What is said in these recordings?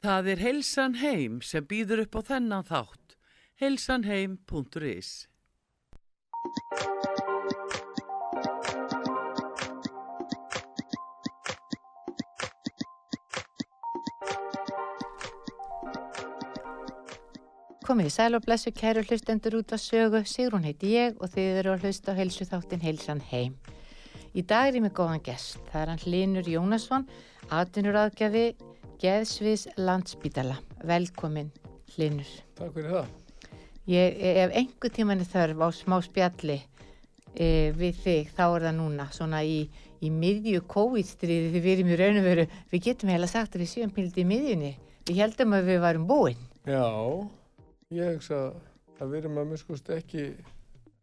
Það er Heilsan Heim sem býður upp á þennan þátt. heilsanheim.is Komið í sæl og blessu kæru hlustendur út að sögu, Sigrun heiti ég og þið eru að hlusta á heilsu þáttin Heilsan heim. Í dag er ég með góðan gest, það er hann Linur Jónasson, atvinnur aðgjafi Geðsviðs landsbítala. Velkomin Linur. Takk fyrir það. Ég ef einhver tíman er þörf á smá spjalli e, við þig, þá er það núna, svona í, í miðju COVID-stríði við erum í raun og veru, við getum heila sagt að við séum pildi í miðjunni. Við heldum að við varum búinn. Já, ég hugsa að við erum að miskust ekki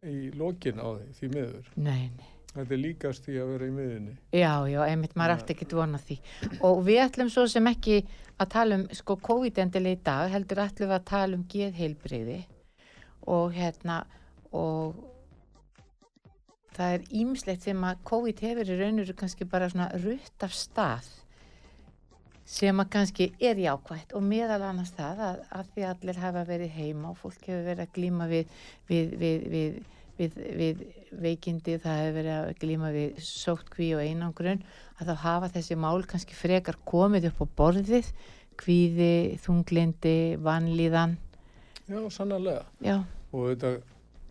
í lokin á því, því miður. Nei, nei. Þetta er líkast því að vera í miðunni. Já, já, einmitt, maður ætti ekki dvona því. Og við ætlum svo sem ekki að tala um, sko, COVID-endileg í dag, heldur ætlum við að tala um geðheilbriði og hérna, og það er ímislegt sem að COVID hefur í raunuru kannski bara svona rutt af stað sem að kannski er jákvægt og meðal annars það að, að því allir hafa verið heima og fólk hefur verið að glíma við, við, við, við við, við veikindi það hefur verið að glíma við sóttkví og einangrun að þá hafa þessi mál kannski frekar komið upp á borðið kvíði, þunglindi, vanlíðan Já, sannarlega Já. og þetta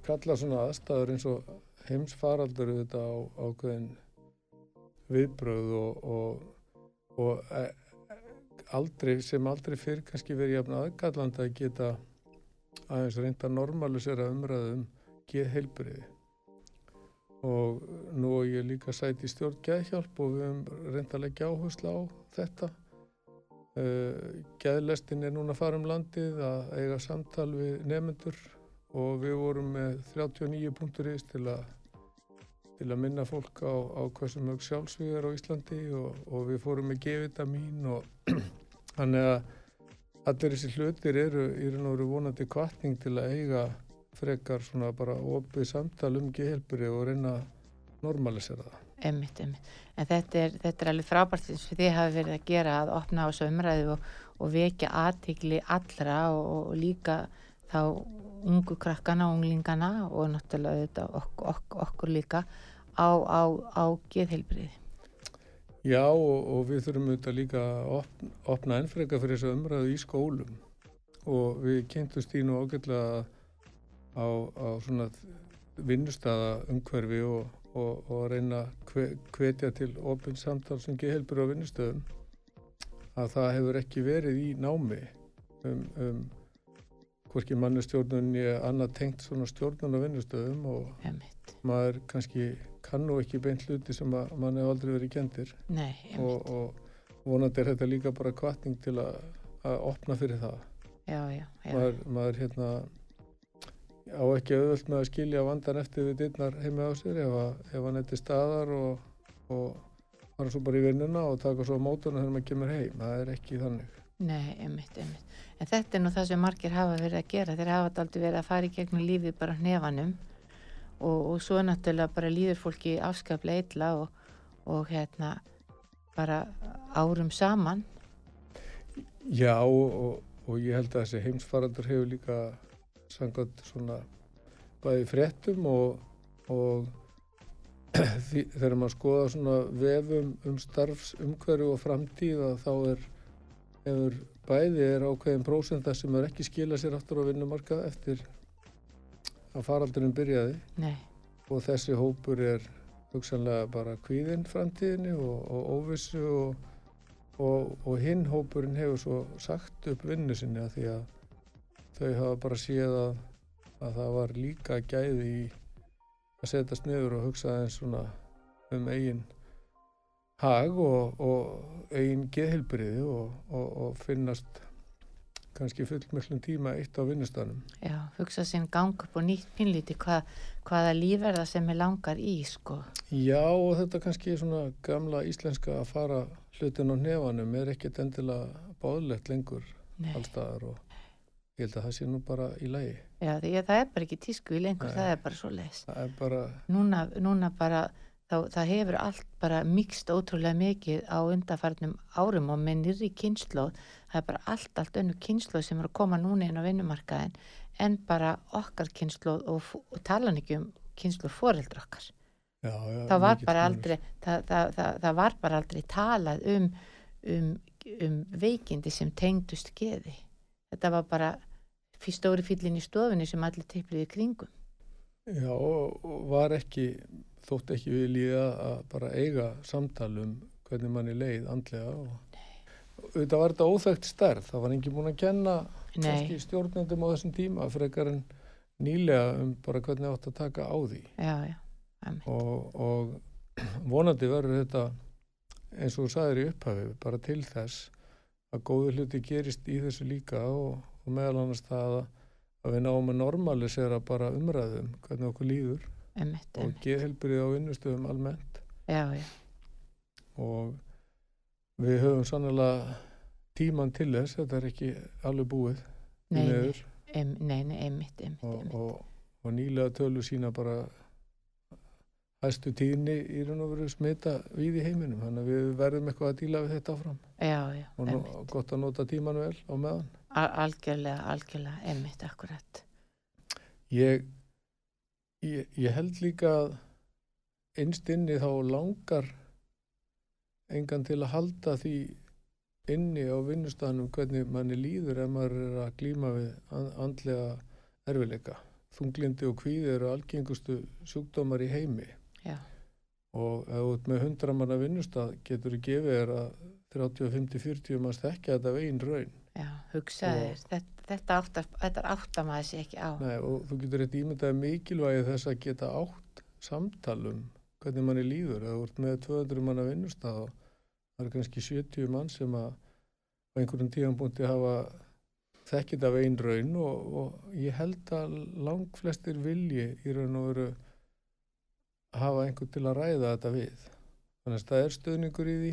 kalla svona aðstæður eins og heimsfaraldur þetta á ákveðin viðbröð og, og, og e, aldrei, sem aldrei fyrir kannski verið jafn aðgallandi að geta aðeins reynda að normalisera umræðum geðheilbriði og nú er ég líka sæti í stjórn geðhjálp og við höfum reynda að leggja áherslu á þetta. Uh, geðlestin er núna að fara um landið að eiga samtal við nefnendur og við vorum með 39 punktur ís til til að minna fólk á, á hversu mjög sjálfsvíðar á Íslandi og, og við fórum með G-vitamin og þannig að allir þessi hlutir eru, eru vonandi kvartning til að eiga frekar svona bara opið samtal um gehelburi og reyna að normalisera það. Emmitt, emmitt. En þetta er, þetta er alveg frábært sem þið hafi verið að gera að opna á þessu umræðu og, og vekja aðtikli allra og, og líka þá ungu krakkana og unglingana og náttúrulega þetta ok, ok, okkur líka á, á, á geðheilbriði. Já og, og við þurfum auðvitað líka að opna, opna ennfrega fyrir þessu umræðu í skólum og við kynntumst í nú ágætlega að á, á svona vinnustada umhverfi og, og, og reyna að hvetja til ofinn samtal sem gehelbur á vinnustöðum að það hefur ekki verið í námi um, um hvorki mannustjórnunni annað tengt svona stjórnun á vinnustöðum og emitt. maður kannski kannu ekki beint hluti sem að mann hefur aldrei verið Nei, og, og vonandi er þetta líka bara kvartning til að, að opna fyrir það já, já, já. Maður, maður hérna á ekki auðvöld með að skilja vandan eftir við dittnar heima á sér ef, að, ef hann eitthvað staðar og, og fara svo bara í vinnuna og taka svo á mótuna þegar maður kemur heim. Það er ekki þannig. Nei, einmitt, einmitt. En þetta er nú það sem margir hafa verið að gera. Þeir hafa aldrei verið að fara í gegnum lífið bara hnefanum og, og svo náttúrulega bara líður fólki afskaplega illa og, og hérna bara árum saman. Já og, og ég held að þessi heimsfarandur hefur líka sangað svona bæði fréttum og, og þegar maður skoða svona vefum um starfsumhverju og framtíð að þá er hefur bæði er ákveðin prósenda sem er ekki skila sér aftur á vinnumarka eftir að faraldurinn byrjaði Nei. og þessi hópur er hugsanlega bara kvíðinn framtíðinni og, og óvissu og, og, og hinn hópurinn hefur svo sagt upp vinnu sinni að því að þau hafa bara séð að, að það var líka gæði í að setjast niður og hugsa eins svona um eigin hag og, og eigin geðhilbriði og, og, og finnast kannski fullmöllum tíma eitt á vinnustanum. Já, hugsa sinn gang upp og nýtt pinlíti hvað, hvaða líf er það sem er langar í, sko. Já, og þetta kannski svona gamla íslenska að fara hlutin á nefanum er ekkert endilega báðlegt lengur allstaðar og Ég held að það sé nú bara í lagi. Já, því að það er bara ekki tísku í lengur, Nei. það er bara svo leiðis. Það er bara... Núna, núna bara, þá, það hefur allt bara mikst ótrúlega mikið á undarfarnum árum og með nýri kynnslóð, það er bara allt, allt önnu kynslu sem er að koma núna inn á vinnumarkaðin en bara okkar kynslu og, og tala hann ekki um kynslu foreldra okkar Já, já, það var bara aldrei það, það, það, það var bara aldrei talað um, um, um veikindi sem tengdust geði þetta var bara fyrir stóri fyllin í stofunni sem allir teipliði kringum. Já, og, var ekki, þótt ekki viljið að, að bara eiga samtal um hvernig manni leið andlega og auðvitað var þetta óþægt stærð, það var engin búin að kenna kannski stjórnendum á þessum tíma frekar en nýlega um bara hvernig átt að taka á því. Já, já og, og vonandi verður þetta eins og þú sagðir í upphafi bara til þess að góði hluti gerist í þessu líka og, og meðal annars það að, að við náum að normalisera bara umræðum hvernig okkur líður. Einmitt, og einmitt. geðhelbrið á vinnustöðum almennt. Já, já, og við höfum sannlega tíman til þess, þetta er ekki alveg búið nei, em, nei, nei, einmitt, einmitt, og, einmitt. og, og nýlega tölu sína bara hæstu tíðni í raun og veru smita við í heiminum þannig að við verðum eitthvað að díla við þetta áfram. Já, já, og nú, gott að nota tíman vel á meðan Al algjörlega, algjörlega, einmitt, akkurat ég, ég, ég held líka að innst inni þá langar engan til að halda því inni á vinnustanum hvernig manni líður ef maður er að glíma við an- andlega erfileika. Þunglindi og kvíði eru algengustu sjúkdómar í heimi já, og ef með hundra manna vinnustad getur þú gefið þér að 30, 50, 40 manns þekkja þetta veginn raun. Já, hugsaði Og- þetta, þetta, átta, þetta átta maður sér ekki á Nei, og þú getur eitt ímyndaði mikilvægi þess að geta átt samtalum hvernig manni líður. Þú ert með 200 manna vinnustad og það eru kannski 70 mann sem að á einhverjum tíðanbúndi hafa þekkið af einn raun og, og ég held að lang flestir vilji í raun og veru hafa einhver til að ræða þetta við. Þannig að það er stöðningur í því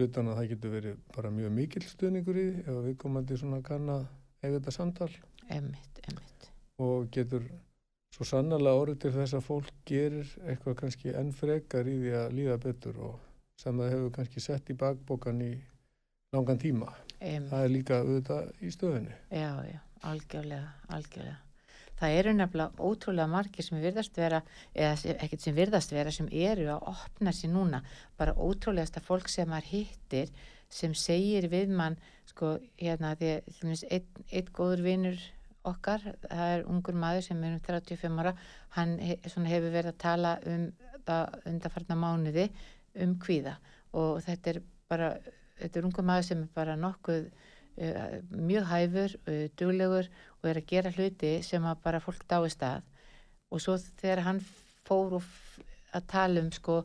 utan að það getur verið bara mjög mikill stöðningur í ef við komandi svona kann að eiga þetta samtal einmitt, einmitt, og getur svo sannarlega orðið til þess að fólk gerir eitthvað kannski enn frekar í því að líða betur og sem það hefur kannski sett í bakbókan í langan tíma. einmitt. Það er líka auðvitað í stöðunni. Já, já, algjörlega, algjörlega. Það eru nefnilega ótrúlega margir sem virðast vera, eða ekkert sem virðast vera, sem eru að opna sér núna. Bara ótrúlegasta fólk sem maður hittir, sem segir við mann, sko, hérna, því að einn, einn góður vinur okkar, það er ungur maður sem er um 35 ára, hann hefur verið að tala um það undarfarna mánuði um kvíða og þetta er bara, þetta er ungur maður sem er bara nokkuð uh, mjög hæfur, uh, duglegur og er að gera hluti sem að bara fólk dáist að og svo þegar hann fór að tala um sko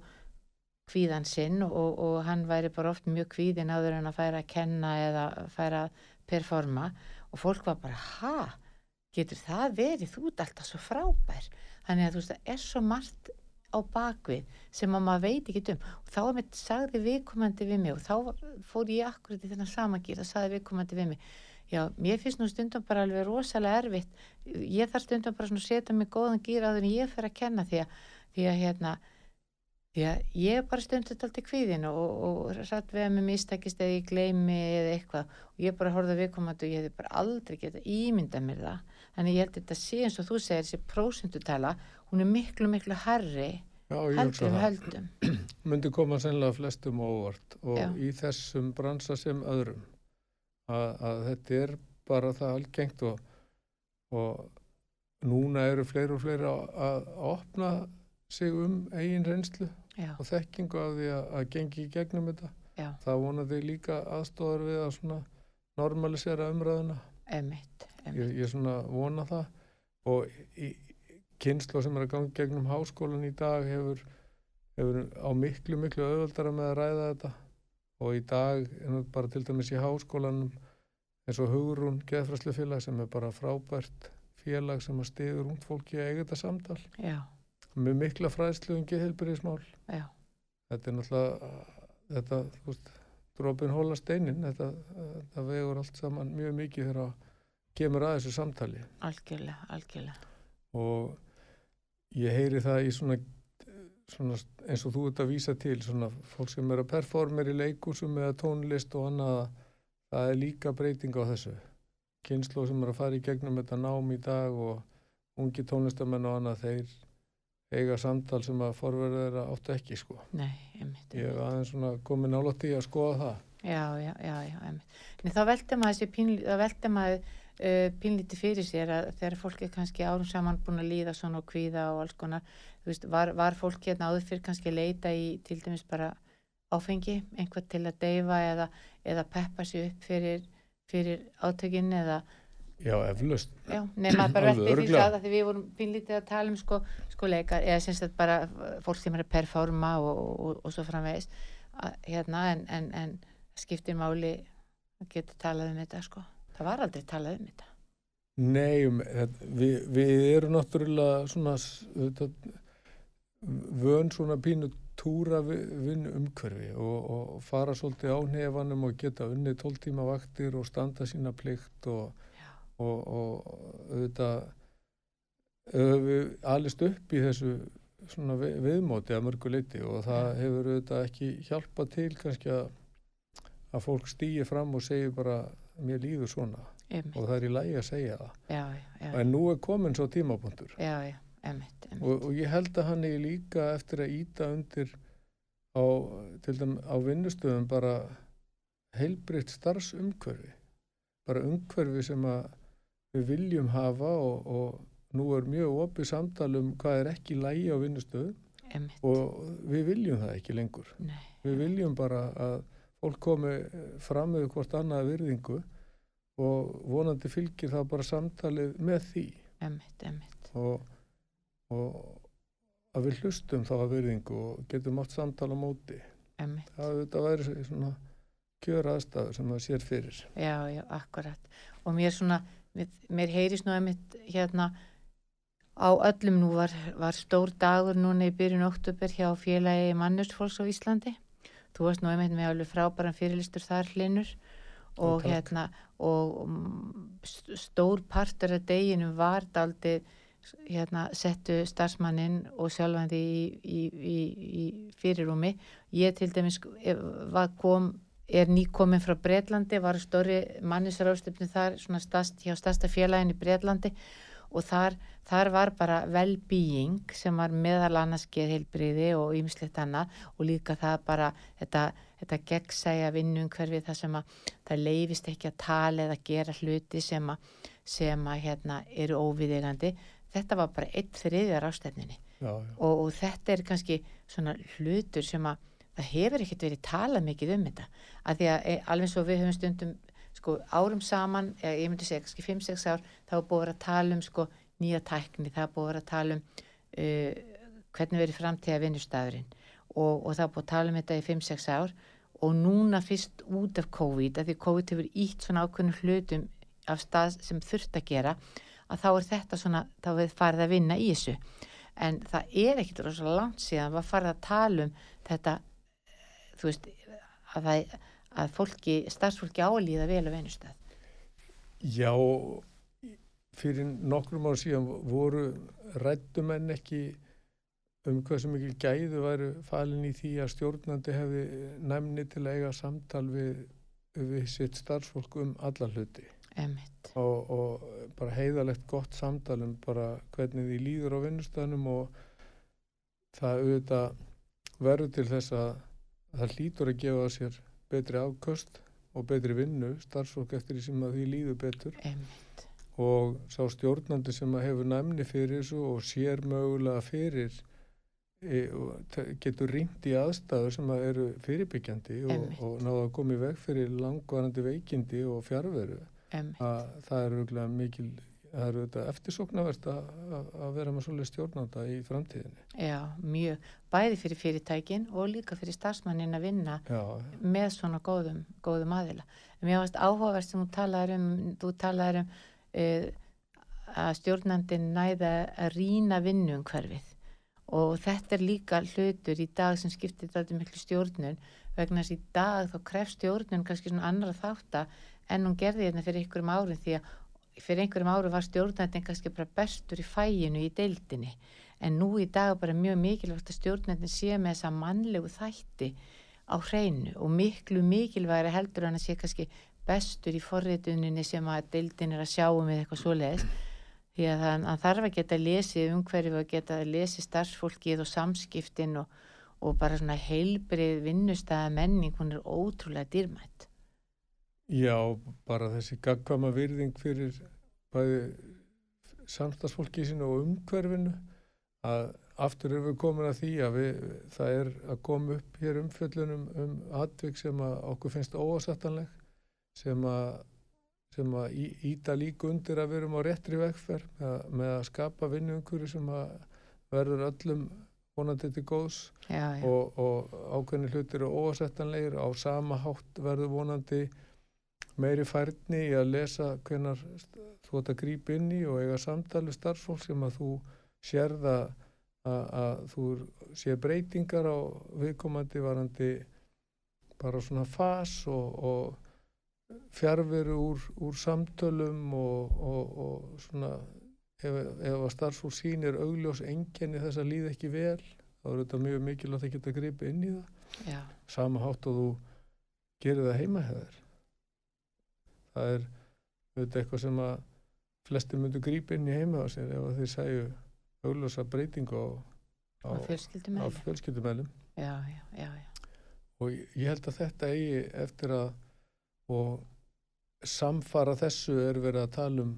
kvíðan sinn og, og hann væri bara oft mjög kvíðin áður en að færa að kenna eða færa að performa. Og fólk var bara, ha, getur það verið, þú ert alltaf svo frábær. Þannig að þú veist, það er svo margt á bakvið sem að maður veit ekki um. Og þá sagði viðkomandi við mig og þá fór ég akkurat í þennan samangýr og sagði viðkomandi við mig já, mér finnst nú stundum bara alveg rosalega erfitt. Ég þarf stundum bara svona að setja mig góðan gýr áður en ég fer að kenna því að, því að hérna því að ég er bara stundum alltaf kvíðin og, og satt við að mér mistakist eða ég gleymi eða eitthvað. Og ég bara horfði viðkomandi og ég hefði bara aldrei geta ímynda mér það. Þannig ég held að þetta sé eins og þú segir þessi prósendutala, hún er miklu miklu herri það. höldum. Myndi koma sennilega flestum óvart og Já. í þessum bransa sem öðrum að, að þetta er bara það algengt og, og núna eru fleiri og fleiri að, að opna sig um eigin reynslu já, og þekkingu af því að, að gengi í gegnum þetta. já, Það vonandi líka aðstóðar við að svona normalisera umræðuna. emitt, Ég, emitt. ég svona vona það og í, kynslu sem er að ganga gegnum háskólan í dag hefur, hefur á miklu, miklu auðvöldara með að ræða þetta og í dag bara til dæmis í háskólanum eins og Hugrún geðfræslu félag sem er bara frábært félag sem að stiður ungd fólki að eiga þetta samtal. Já, með mikla fræðslu um geðhelbriðismál já, þetta er náttúrulega þetta, þú veist, dropin hóla steinin. Þetta, þetta vegur allt saman mjög mikið þegar að kemur að þessu samtali. Algjörlega, algjörlega. Og ég heyri það í svona, svona eins og þú ert að vísa til svona fólk sem er að performer í leikúsum eða tónlist og annað það er líka breyting á þessu kynslu sem er að fara í gegnum þetta nám í dag og ungi tónlistamenn og annað þeir eiga samtal sem að forverða þeirra áttu ekki sko. Nei, einmitt. Ég hef aðeins svona komið nálátt í að skoða það. Já, já, já, já, einmitt. En þá veldur maður þessi pínlítið, þá veldur maður uh, pínlítið fyrir sér að þegar fólk er kannski árum saman búin að líða svona og kvíða og alls konar, þú veist, var, var fólk hérna áður fyrir kannski að leita í til dæmis bara áfengi, einhvað til að deyfa eða, eða peppa sér upp fyrir, fyrir átökinn eða Já, eflaust. Já, nema bara veltið því að því við vorum pínlítið að tala um sko, sko leikar, eða sem sagt bara fólk sem er að performa og, og, og svo framvegis að, hérna, en, en, en skiptir máli að geta talað um þetta sko. Það var aldrei talað um þetta. Nei, um, þetta- við, við erum náttúrulega svona þetta, vön svona pínu túra vi- vinnu umhverfi og, og fara svolítið á nefanum og geta unnið 12 tíma vaktir og standa sína plikt og, og, og höfum við alist upp í þessu svona vi- viðmóti að mörgu leiti og það hefur auðvitað ekki hjálpað til kannski að, að fólk stýi fram og segi bara mér líður svona. Einmitt. og það er í lægi að segja það. Já, já, en nú er komin svo tímapunktur. Emitt, emitt. og, og ég held að hann er líka eftir að íta undir á, á vinnustöðum bara heilbritt starfsumhverfi. Bara umhverfi sem að við viljum hafa og, og nú er mjög opið samtal um hvað er ekki lægi á vinnustöðum. Emitt, og við viljum það ekki lengur. Nei, við viljum bara að fólk komi fram með hvort annað virðingu og vonandi fylgir það bara samtalið með því emitt, emitt, og, og að við hlustum þá að virðingu og getum átt samtal á móti emitt. það þetta væri svona kjör aðstæður sem það sér fyrir Já, já, akkurat. Og mér svona, mér, mér heyrist nú einmitt hérna á öllum nú var, var stór dagur núna í byrjun oktober hjá félagi mannusfólks á Íslandi. Þú varst nú einmitt með alveg frábæran fyrirlistur þar hlinur og takk. hérna og mm, st- stór partur af deginu var daldi hérna settu starfsmannin og sjálfandi í, í, í, í fyrirrúmi. Ég til dæmis var kom er nýkomin frá Breitlandi, var stóri mannisráðstöfni þar, svona stast, hjá stasta félagin í Breitlandi og þar, þar var bara well-being sem var meðal annars geðheilbriði og ýmislegt annað og líka það bara þetta, þetta gegnsæja vinnum hverfi það sem að það leifist ekki að tala eða gera hluti sem að, sem að hérna eru óviðegandi. Þetta var bara eitt þriðjar já. og, og þetta er kannski svona hlutur sem að það hefur ekkert verið talað mikið um þetta að því að e, alveg svo við höfum stundum sko árum saman, eða ég myndi segja kannski 5-6 ár, þá er búið að að tala um sko nýja tækni, það er búið að að tala um uh, hvernig verið framtíða vinnustafurinn og, og það er búið að tala um þetta í 5-6 ár. Og núna fyrst út af COVID, að því COVID hefur ítt svona ákveðnum hlutum af stað sem þurft að gera, að þá er þetta svona, þá er farið að vinna í þessu. En það er ekkit rosalega langt síðan var farið að tala um þetta þú veist að, það, að fólki, starfsfólki álíða vel á venustað já fyrir nokkrum ár síðan voru rættumenn ekki um hversu mikil gæðu væru falin í því að stjórnandi hefði næmni til að eiga samtal við, við sitt starfsfólk um alla hluti. Og, og bara heiðalegt gott samtal um bara hvernig því líður á vinnustæðnum og það auðvitað verður til þess að það hlýtur að gefa sér betri afköst og betri vinnu starfsfólk eftir því sem að því líður betur. Emmett, og sá stjórnandi sem að hefur næmni fyrir þessu og sér mögulega fyrir e, getur rýmt í aðstæður sem að eru fyrirbyggjandi og, Einmitt. og náða að koma í veg fyrir langvarandi veikindi og fjárveru það er mikil það er auðvitað eftirsóknarvert að, að, að vera með svolítið stjórnanda í framtíðinni. Já, mjög. Bæði fyrir fyrirtækin og líka fyrir starfsmannin að vinna já, með svona góðum, góðum aðila. Mér varst áhugavert sem þú talaðir um, þú talaðir um uh, að stjórnandin næða að rýna vinnu um hverfið og þetta er líka hlutur í dag sem skiptir þetta miklu stjórnun. Vegna þess að í dag þá krefst stjórnun kannski svona annara þátta en hún gerði hérna fyrir einhverjum árum því að fyrir einhverjum árum var stjórnandin kannski bara bestur í fæinu í deildinni en nú í dag er bara mjög mikilvægt að stjórnandin sé með þessa mannlegu þætti á hreinu og miklu mikilvægri heldur en að sé kannski bestur í forrituninni sem að deildin er að sjá um eitthvað svoleiðis því að hann, þarf að geta lesið umhverfið og geta lesið starfsfólkið og samskiptin og, og bara svona heilbrið vinnustæða menning, hún er ótrúlega dýrmætt. Já, bara þessi gagkvama virðing fyrir bæði samstagsfólki sínu og umhverfinu að aftur erum við komin að því að við, það er að koma upp hér umfjöllunum um atvik sem að okkur finnst óásættanleg sem að, sem að í, íta líka undir að við erum á réttri vegferð með, með að skapa vinnuumhverju sem að verður öllum vonandi til góðs Já, já, og, og ákveðni hlutir eru óásættanlegir á sama hátt verður vonandi meiri færni í að lesa hvenar þú ætti að grípa inn í og eiga samtali starfsfólk sem að þú sérða að, að þú sé breytingar á viðkomandi varandi bara svona fas og, og fjárveru úr, úr samtölum og, og, og svona ef, ef að starfsfólk sýnir augljós enginni þess að líða ekki vel þá er þetta mjög mikilvægt að geta gripa inn í það. Já, sama hátt og þú gerir það heima hefur það er auðvitað eitthvað sem að flesti myndu grípa inn í heima á sér ef þeir sæju auglösa breytingu á, á, á fjölskyldumælum. Og ég held að þetta eigi eftir að og samfara þessu er verið að tala um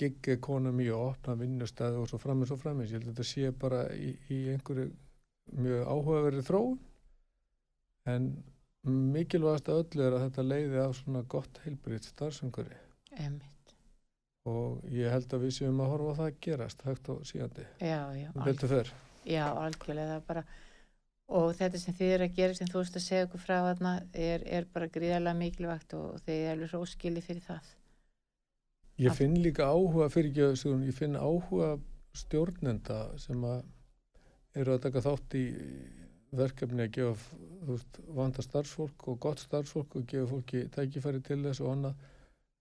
gig economy og opna vinnustæði og svo framins og framins ég held að þetta sé bara í, í einhverju mjög áhugaverið þróun. En mikilvægast að öllu er að þetta leiði af svona gott heilbriðt starfsenguri og ég held að við séum að horfa á það að gerast hægt og síðandi Já, já, um fer. Já, algjörlega, bara og þetta sem þið eru að gera sem þú veist að segja okkur frá þarna er, er bara gríðarlega mikilvægt og þið er alveg róskili fyrir það. Ég finn líka áhuga fyrir ekki að ég finn áhuga stjórnenda sem að eru að taka þátt í verkefni að gefa veist, vanda starfsfólk og gott starfsfólk og gefa fólki tækifæri til þess og annað.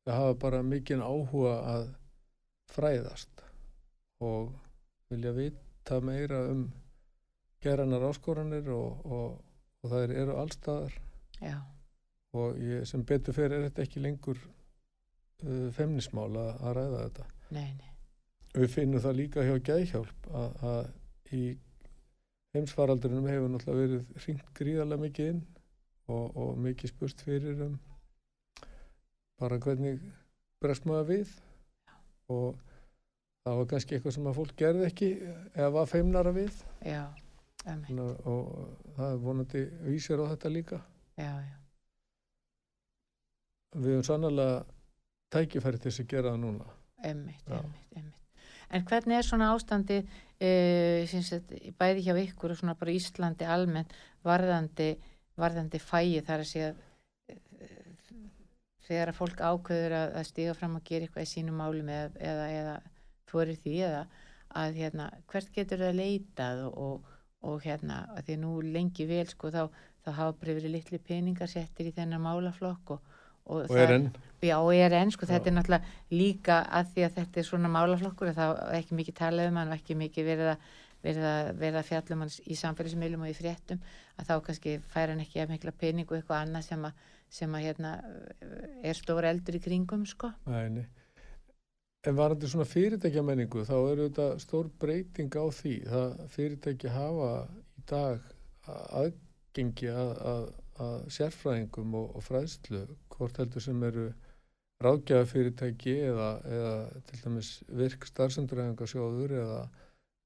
Að hafa bara mikinn áhuga að fræðast og vilja vita meira um geranar áskoranir og, og, og það eru allstaðar Já, og ég, sem betur fyrir er þetta ekki lengur uh, femnismál að, að ræða þetta. Nei, nei, við finnum það líka hjá gæðhjálp að, að í heimsfaraldurinnum hefur náttúrulega verið hringt gríðarlega mikið inn og, og mikið spurt fyrir um bara hvernig bregst maður við. Og það var kannski eitthvað sem að fólk gerði ekki eða var feimnara við. Já, að- og það er vonandi vísir á þetta líka. Já, já, við höfum sannlega tækifæri til þess að gera það núna. Emmitt, Já. emmitt, emmitt. En hvernig er svona ástandi uh, bæði hjá ykkur og svona bara Íslandi almennt varðandi, varðandi fæi þar að segja uh, þegar að fólk ákveður að, að stiga fram og gera eitthvað í sínum málum eða, eða, eða þorir því eða að hérna, hvert getur það leitað og, og, og hérna, að því nú lengi vel sko þá, þá hafa verið litli peningar settir í þennan málaflokk og, og, og er enn Já, og er enn, sko, Já. þetta er náttúrulega líka að því að þetta er svona málaflokkur er ekki mikið talað um hann og ekki mikið verið að, verið að, verið að fjalla um hann í samfélagsmiðlum og í fréttum að þá kannski fær hann ekki að mikla pening og eitthvað annað sem að, sem að hérna, er stór eldur í kringum, sko. Nei. En varandi svona fyrirtækja menningu þá eru þetta stór breyting á því. Það fyrirtæki hafa í dag aðgengi að, að, að sérfræðingum og, og fræðslu, hvort heldur sem eru ráðgjafa fyrirtæki eða, eða til dæmis virk starfsendurhæfingasjóður eða,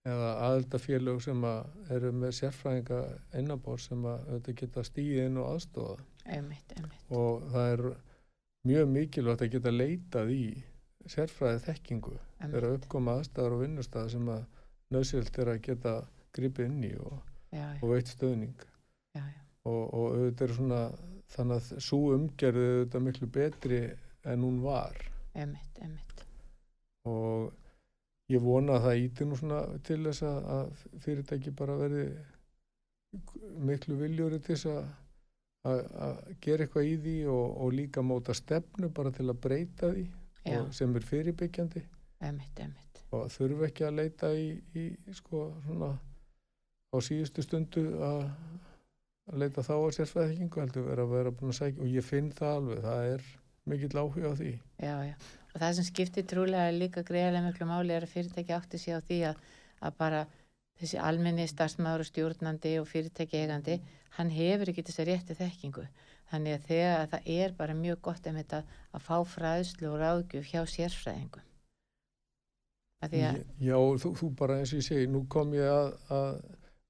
eða aðeldafélög sem að eru með sérfræðinga innabór sem að auðvitað geta stíði inn og aðstofa Einmitt, einmitt. og það er mjög mikilvægt að geta leitað í sérfræði þekkingu þegar uppkoma aðstæðar og vinnustæðar sem að nöðsilt er að geta gripið inn í og, og veitt stöðning og, og auðvitað er svona þannig að svo umgerði auðvitað miklu betri en hún var einmitt, einmitt. og ég vona að það íti nú svona til þess að, fyrirtæki bara verði miklu viljúri til þess að að gera eitthvað í því og, og líka móta stefnu bara til að breyta því sem er fyrirbyggjandi einmitt, einmitt. og þurfa ekki að leita í, í sko svona á síðustu stundu að að leita þá að sérfræðingu heldur vera að vera búin að sækja og ég finn það alveg, það er mikill áhuga á því. Já, já. Og það sem skiptir trúlega líka greiðlega miklu máli er að fyrirtæki átti sig á því að, að bara þessi almenni starfsmaður og stjórnandi og fyrirtæki eigandi, hann hefur ekki þess að rétti þekkingu. Þannig að þegar að það er bara mjög gott um þetta að fá fræðslu og ráðgjöf hjá að, Já, þú, þú bara eins og ég segi, nú kom ég að, að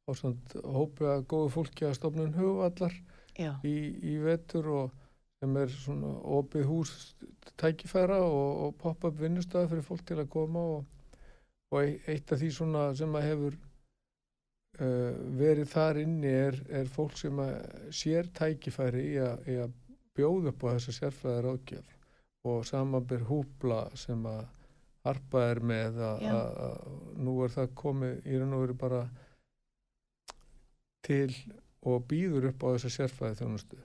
á svona hópi að góðu fólki að stofnun hugvallar í, í vetur og sem er svona opið hús tækifæra og, og pop-up vinnustöða fyrir fólk til að koma og, og ei- eitt af því svona sem að hefur uh, verið þar inni er, er fólk sem að sér tækifæri í að, í að bjóða upp á þessa sérfræðar ágjöf og samanbyr húpla sem að harpa er með að, að nú er það komið í raun og veru bara til og býður upp á þessa sérfræði þjónustu.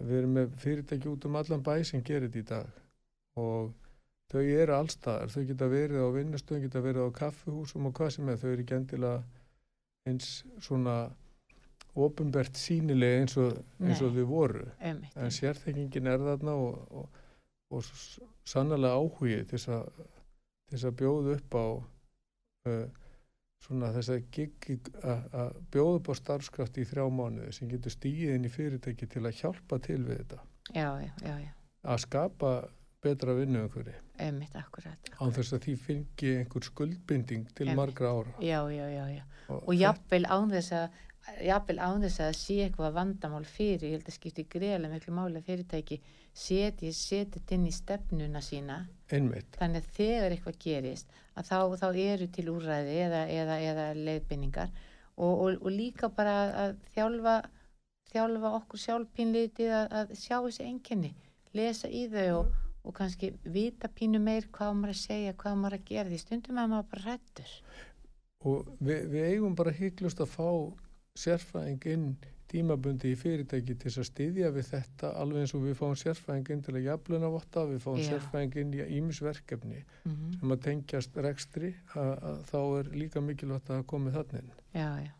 Við erum með fyrirtæki út um allan bæ sem gerir þetta í dag og þau eru allstaðar, þau geta verið á vinnustöðum, geta verið á kaffuhúsum og hvað sem er, þau eru ekki endilega eins svona ofinbert sínilega eins og, eins og þau voru. einmitt. En sérþekingin er þarna og, og, og s- sannarlega áhugi til þess að, til þess að bjóða upp á uh, svona þess að gig að bjóða upp á starfskraft í þrjá mánuði sem getur stíið inn í fyrirtæki til að hjálpa til við þetta. Já, já, já, Að skapa betra vinnu einhverju án þess að því fengi einhver skuldbinding til Einmitt. margra ára. Já, já, já, já. Og, og jafnvel án þess að jafnvel án þess að sé eitthvað vandamál fyrir, ég held að skipti greiðlega miklu máli að fyrirtæki seti, seti þetta inn í stefnuna sína. Einmitt. þannig að þegar eitthvað gerist að þá, þá eru til úrræði eða, eða, eða leiðbynningar og, og, og líka bara að þjálfa þjálfa okkur sjálfpínlítið að, að sjá þessi enginni lesa í þau og, og kannski vita pínu meir hvað maður að segja, hvað maður að gera því stundum að maður bara rættur Og við, við eigum bara hygglust að fá sérfræðing inn tímabundi í fyrirtæki til þess að styðja við þetta alveg eins og við fáum sérfræðing inn til að jafluna votta, við fáum Já. sérfræðing inn í ímisverkefni mm -hmm. sem að tengjast rekstri að, að þá er líka mikilvægt að það komi þannig inn. já, já,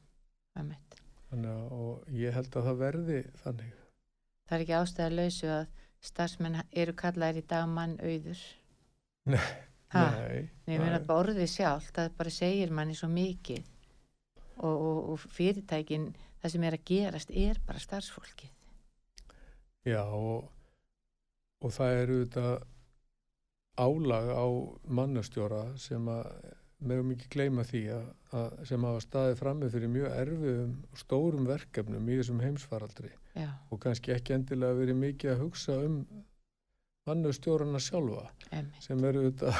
einmitt Þannig að og ég held að það verði þannig. Það er ekki ástæða lausu að starfsmenn eru kallaðir í dag mann auður. Nei, Ha, Nei, ég það meina er- bara orðið sjálft, það bara segir manni svo mikið og, og, og fyrirtækin, það sem er að gerast er bara starfsfólkið. Já og, og það eru þetta álag á mannastjóra sem að meðum ekki gleyma því að, að sem hafa staðið frammi fyrir mjög erfiðum og stórum verkefnum í þessum heimsfaraldri Já, og kannski ekki endilega verið mikið að hugsa um mannastjórana sjálfa emmi. sem eru þetta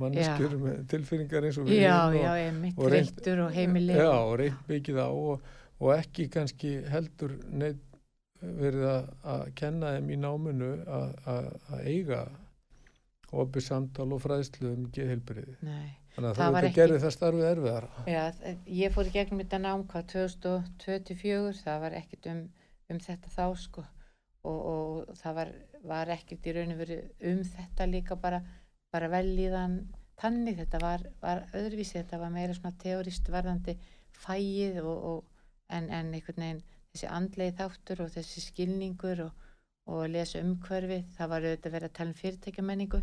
manneskjur með tilfinningar eins og við Já, og, já, emmi, og þreyttur og heimili. Já, og reynt mikið á og, og ekki kannski heldur neitt verið að, kenna þeim í náminu að, eiga opið samtal og fræðslu um geðheilbriði. Nei, Þannig að Það það ekki- gerði það starfið erfiðara. já, ég fór í gegnum þetta nám hvað 2024, það var ekkert um, um þetta þá sko og, og það var, var ekkert í raun og veru um þetta líka bara, bara velíðan tannig, þetta var, var öðruvísi, þetta var meira svona teorist varðandi fæið og, og, en, en einhvern veginn þessi andleið þáttur og þessi skilningur og, og lesa umhverfið, það var auðvitað verið að tala um fyrirtækjamenningu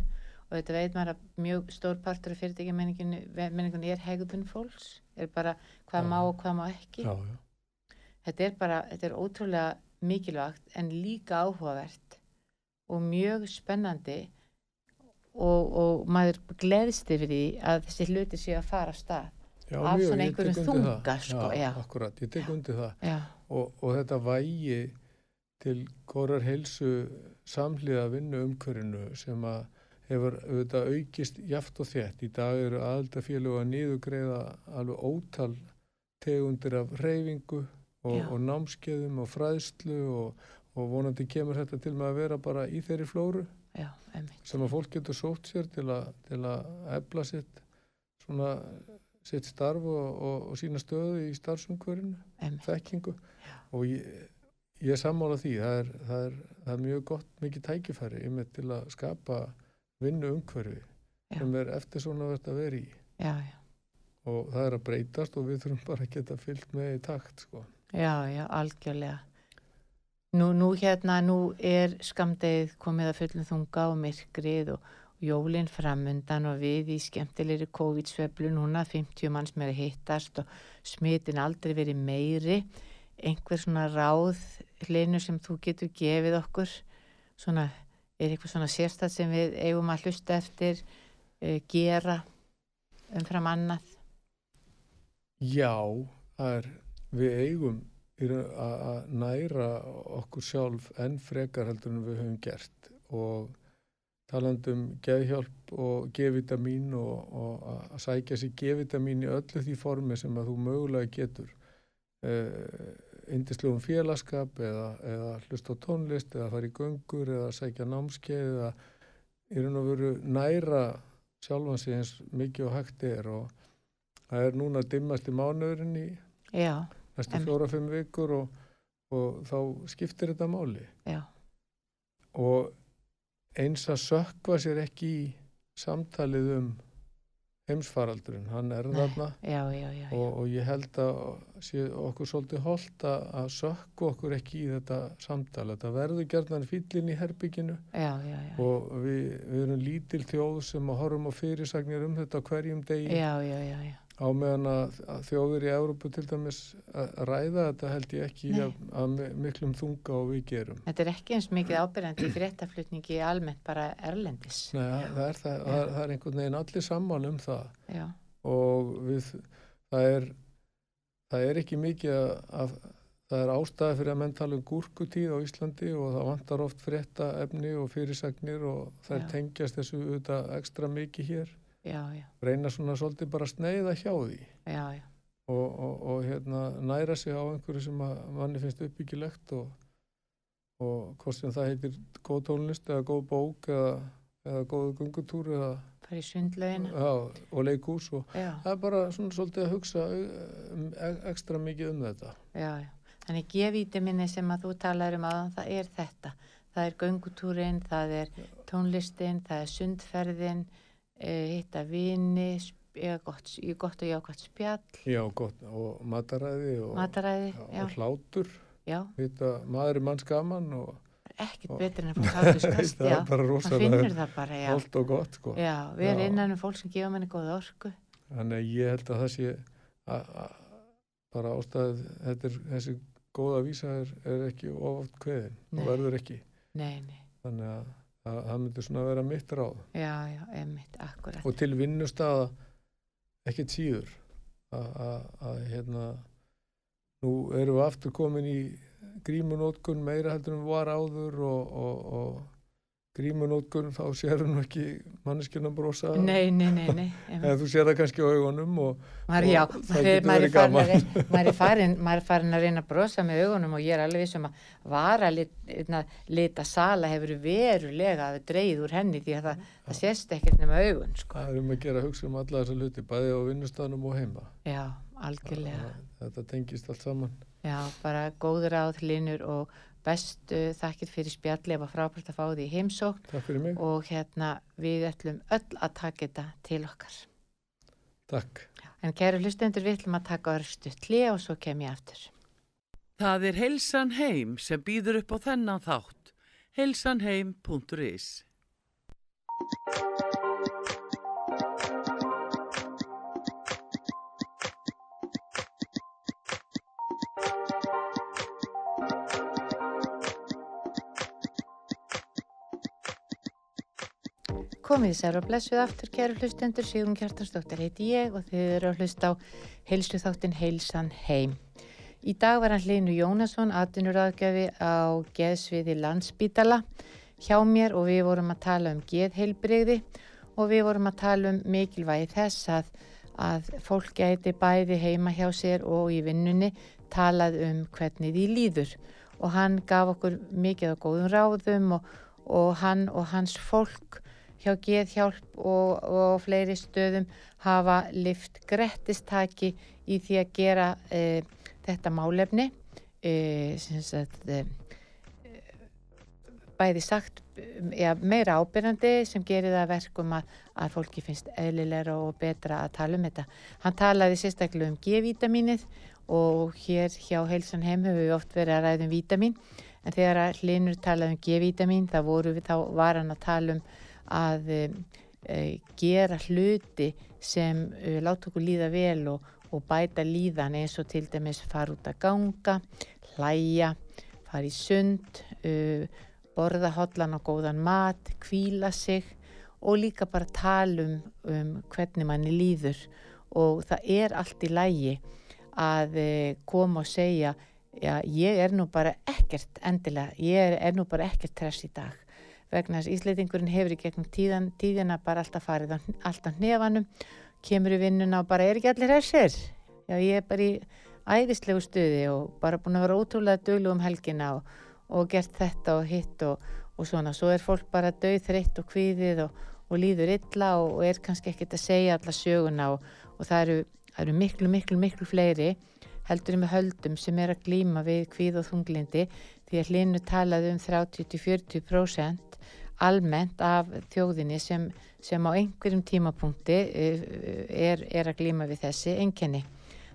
og þetta veit maður að mjög stór partur af fyrirtækjamenningunni er hegðun fólks, er bara hvað Já. má og hvað má ekki Já, já. þetta er bara, þetta er ótrúlega mikilvægt en líka áhugavert og mjög spennandi og, og maður gleðst yfir því að þessi hluti séu að fara af stað já Af mjög, svona einhverjum þunga, sko, já. Akkurat, ég tek undir það. Og, og þetta vægi til górar heilsu samhliða vinnu umhverfinu sem að hefur auðvitað aukist jaft og þétt. Í dag eru aðaldafélög að niðugreiða alveg ótal tegundir af reyfingu og, og námskeiðum og fræðslu og, og vonandi kemur þetta til með að vera bara í þeirri flóru já, sem að fólk getur sótt sér til að, til að efla sitt, svona, sitt starf og, og, og sína stöðu í starfsumhverfinu einmitt, þekkingu og ég, ég sammála því það er, það, er, það er mjög gott mikið tækifæri einmitt til að skapa vinnu umhverfi Já. sem er eftir svona verðt að vera í já, já og það er að breytast og við þurfum bara að geta fyllt með í takt sko. Já, já, algjörlega. Nú, nú hérna, nú er skamdegið komið að fullum þunga og myrkrið og jólinn framundan og við í skemmtilegri COVID-sveflu núna 50 manns að hittast og smitin aldrei verið meiri. Einhver svona ráð hlinu sem þú getur gefið okkur svona, er eitthvað svona sérstætt sem við eigum að hlusta eftir uh, gera umfram annað? Já, er, við eigum að næra okkur sjálf enn frekar heldur en við höfum gert. Og talandum geðhjálp og G-vitamin og, og að- sækja sér G-vitamin í öllu því formi sem að þú mögulega getur indislegum félagskap eða, eða hlusta á tónlist eða fara í göngur eða sækja námskeið eða í raun og veru næra sjálfan sig eins mikið og hægt er. Og það er núna dimmast í mánuðurinn í já, næstu fjóra-fimm vikur og, og þá skiptir þetta máli. Já, og eins að sökva sér ekki í samtalið um heimsfaraldurinn, hann er þarna já, já, já, og, og ég held að sé okkur svolítið holdt að, sökku okkur ekki í þetta samtal. Þetta verður gerðan fýllin í herbygginu já, já, já. og við, við erum lítil þjóð sem að horfum á fyrirsagnir um þetta hverjum degi. Á meðan að, þjóður í Európu til dæmis að ræða þetta held ég ekki að, að mi- miklum þunga og við gerum. Þetta er ekki eins mikið ábyrjandi í fréttaflutningi almennt bara erlendis. Nei, það, það, er, það, það, það er einhvern veginn allir saman um það Já, og við, það er, það er ekki mikið að, að það er ástæði fyrir að menn tala um gúrkutíð á Íslandi og það vantar oft frétta efni og fyrirsagnir og Já. tengjast þessu auðvitað ekstra mikið hér. Já, já, Reyna svona svolítið bara að sneiða hjá því. já, já. og, og, og hérna, næra sig á einhverju sem manni finnst uppbyggilegt og, og hvort sem það heitir góð tónlist eða góð bók eða, eða góð gungutúr eða, Fara í sundlaugina. já, og leikús og það er bara svona svolítið að hugsa um, e- ekstra mikið um þetta já, já. Þannig G-vítaminni sem að þú talar um aðan, það er þetta. Það er göngutúrin, það er tónlistin, það er sundferðin, hitta vini, eða gott, í gott og jákvæmt spjall, já, gott, og mataræði og, mataræði, og hlátur Vita, maður er manns gaman og ekkert betur en að fá hláturskast, það er Það finnur það bara, já. og gott sko. Já, við erum innan um fólk sem gefa manni góða orku. Þannig að ég held að það sé bara ástæð þetta er, þessi góða vísa er, er ekki oft kveðin Nei. og verður ekki. Nei, nei, Þannig að, að það myndir svona vera mitt ráð. já, já, emitt, akkurat. Og til vinnustaða ekkert síður að, hérna nú erum við aftur komin í grímunótkun meira heldur en var áður og, og, og grímunótkun þá sér nú ekki manneskjörnum brosa Nei, nei, nei, nei. eða þú sér það kannski á augunum og Maður, já, og það getur verið er að, gaman. er farin, farin að reyna að brosa með augunum og ég er alveg vissum að vara lit, lita sala hefur verulega dreigð úr henni því að það, það sést ekkert nema augun, sko. Það er um að gera að hugsa um alla þessa hluti, bæði á vinnustæðanum og heima. Já, algjörlega. Það- Þetta tengist allt saman. Já, bara góður áþlinur og bestu þakkir fyrir spjalli ef að frábært að fá því í heimsókn Takk fyrir mig. og hérna við ætlum öll að taka þetta til okkar. Takk. En kæru hlustendur, við ætlum að taka örstu tli og svo kem ég aftur. Það er Heilsan heim sem býður upp á þennan þátt. heilsanheim.is Komið sér og blessuð aftur, kæru hlustendur, Sigrun Kjartansdóttir heiti ég og þið eru að hlusta á heilsu þáttin Heilsan heim. Í dag var hann Hlinu Jónasson, atvinnuráðgjafi á geðsviði landsbítala hjá mér og við vorum að tala um geðheilbrigði og við vorum að tala um mikilvægi þess að, að fólk gæti bæði heima hjá sér og í vinnunni talað um hvernig því líður og hann gaf okkur mikið á góðum ráðum og, og hann og hans fólk hjá Geðhjálp og, og fleiri stöðum hafa lift grettistaki í því að gera e, þetta málefni e, sagt, e, bæði sagt ja, meira ábyrjandi sem gerir það að verkum að, að fólki finnst eðlilega og betra að tala um þetta. Hann talaði sérstaklega um G-vítamínið og hér hjá Heilsan heim hefur við oft verið að ræða um vítamin en þegar að hlinur talaði um G-vitamin þá, þá var hann að tala um að e, gera hluti sem e, láta okkur líða vel og, og bæta líðan eins og til dæmis fara út að ganga, hlæja, fara í sund, e, borða hotlan og góðan mat, kvíla sig og líka bara tala um, um hvernig manni líður. Og það er allt í lægi að koma og segja já, ég er nú bara ekkert endilega, ég er, er nú bara ekkert tress í dag vegna þess Ísleitingurinn hefur í gegnum tíðan, tíðina bara alltaf farið alltaf nefanum, kemur í vinnuna og bara er ekki allir þessir já ég er bara í æðislegu stuði og bara búin að vera ótrúlega dölu um helgina og, og gert þetta og hitt og, og svona, svo er fólk bara döð þreytt og kvíðið og, og líður illa og er kannski ekkert að segja alla söguna og það eru Það eru miklu, miklu, miklu fleiri heldur með höldum sem er að glýma við kvíð og þunglindi því að hlinu talaði um 30-40% almennt af þjóðinni sem, sem á einhverjum tímapunkti eh, er, er að glýma við þessi enginni.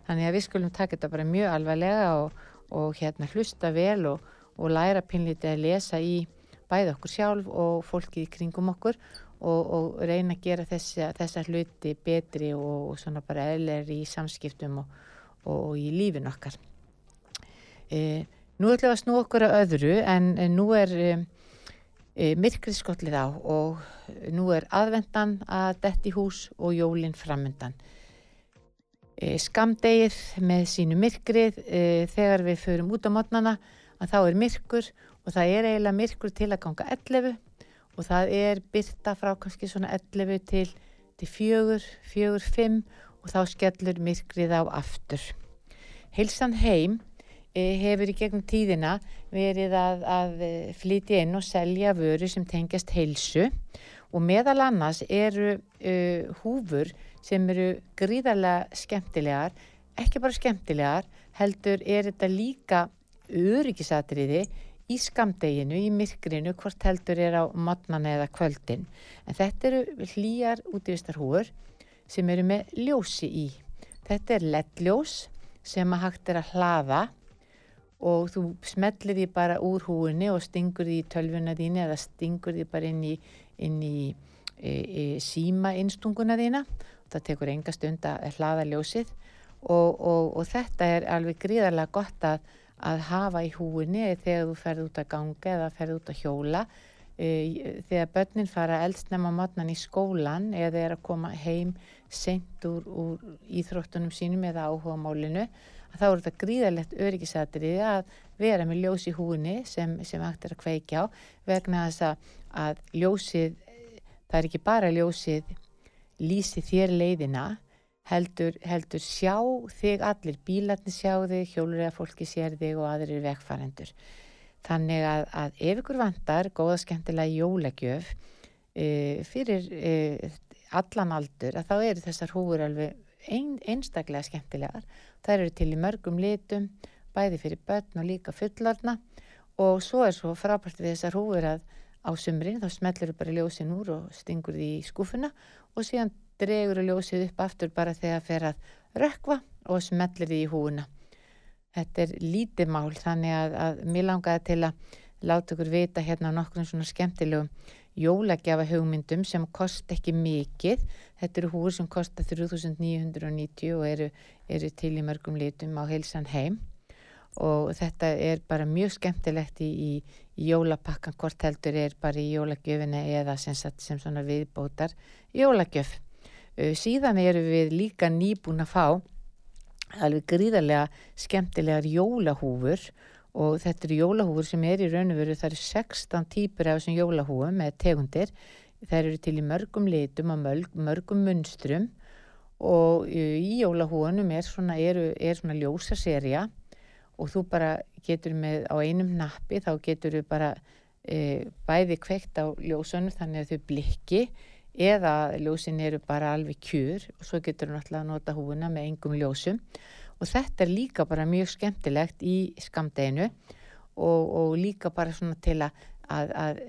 Þannig að við skulum taka þetta bara mjög alvarlega og, og hérna hlusta vel og, og læra pinlítið að lesa í bæða okkur sjálf og fólki í kringum okkur og, og reyna að gera þessa, þessa hluti betri og, svona bara eðler í samskiptum og í lífin okkar. E, nú ætlum við að snú okkur að öðru en, nú er e, e myrkrið skollið á og nú er aðvendan að detti hús og jólinn framöndan. E, skamdegið með sínu myrkrið e, þegar við förum út á mótnana að þá er myrkur og það er eiginlega myrkur til að ganga 11 og það er byrta frá kannski svona 11 til, til 4, 4, 5 og þá skellur myrkrið á aftur. Heilsan heim hefur í gegnum tíðina verið að, að eh, flytja inn og selja vöru sem tengjast heilsu og meðal annars eru uh, húfur sem eru gríðarlega skemmtilegar, ekki bara skemmtilegar, heldur er þetta líka öryggisatriði í skamdeginu, í myrkrinu, hvort heldur er á modnan eða kvöldin. En þetta eru hlýjar útvistarhúur sem eru með ljósi í. Þetta er leddljós sem að hægt er að hlaða og þú smellir því bara úr húinni og stingur því í tölvuna þínu eða stingur því bara inn í, inn í e, e, síma innstunguna þína. Það tekur enga stund að hlaða ljósið og, og, og þetta er alveg gríðarlega gott að að hafa í húinni þegar þú ferð út að ganga eða ferð út að hjóla e, þegar börnin fara eldsnæma mótnan í skólan eða er að koma heim sent úr, úr íþróttunum sínum eða áhuga málinu þá er þetta gríðarlegt öryggisatriði að vera með ljós í húinni sem, sem hægt er að kveikja á vegna þess að, að ljósið það er ekki bara ljósið lýsi þér leiðina heldur, heldur sjá þig allir, bílarnir sjá þig, hjóluriða fólki sér þig og aðrir vegfærendur. Þannig að, að ef ykkur vantar góða skemmtilega jólagjöf e, fyrir e, allan aldur að þá eru þessar húur alveg ein, einstaklega skemmtilegar. Það eru til í mörgum litum, bæði fyrir börn og líka fullarna og svo er svo frábært við þessar húur að á sumrin þá smellir þú bara ljósin úr og stingur því í skúfuna og síðan dregur og ljósið upp aftur bara þegar fer að rökva og smellir því í húuna. Þetta er lítið mál þannig að, að mér langaði til að láta ykkur vita hérna nokkur svona skemmtilegum jólagjafa hugmyndum sem kost ekki mikið. Þetta eru húur sem kostar 3990 og eru, eru til í mörgum litum á heilsan heim og þetta er bara mjög skemmtilegt í, í, í jólapakkan hvort heldur er bara í jólagjöfina eða sem, sem svona viðbótar jólagjöf. Eh, síðan eru við líka nýbúin að fá alveg gríðarlega skemmtilegar jólahúfur og þetta eru jólahúfur sem er í raun og veru, það eru 16 típur af þessum jólahúfum með tegundir. Það eru til í mörgum litum og mörg, mörgum munstrum. Og eh, í jólahúfunum er svona, svona ljósaserja og þú bara getur með á einum nappi þá getur þú bara e, bæði kveikt á ljósunum þannig að þau blikki eða ljósin eru bara alveg kjur. Og svo getur við náttúrulega að nota húuna með engum ljósum og þetta er líka bara mjög skemmtilegt í skamdeginu og, og líka bara svona til að, að, að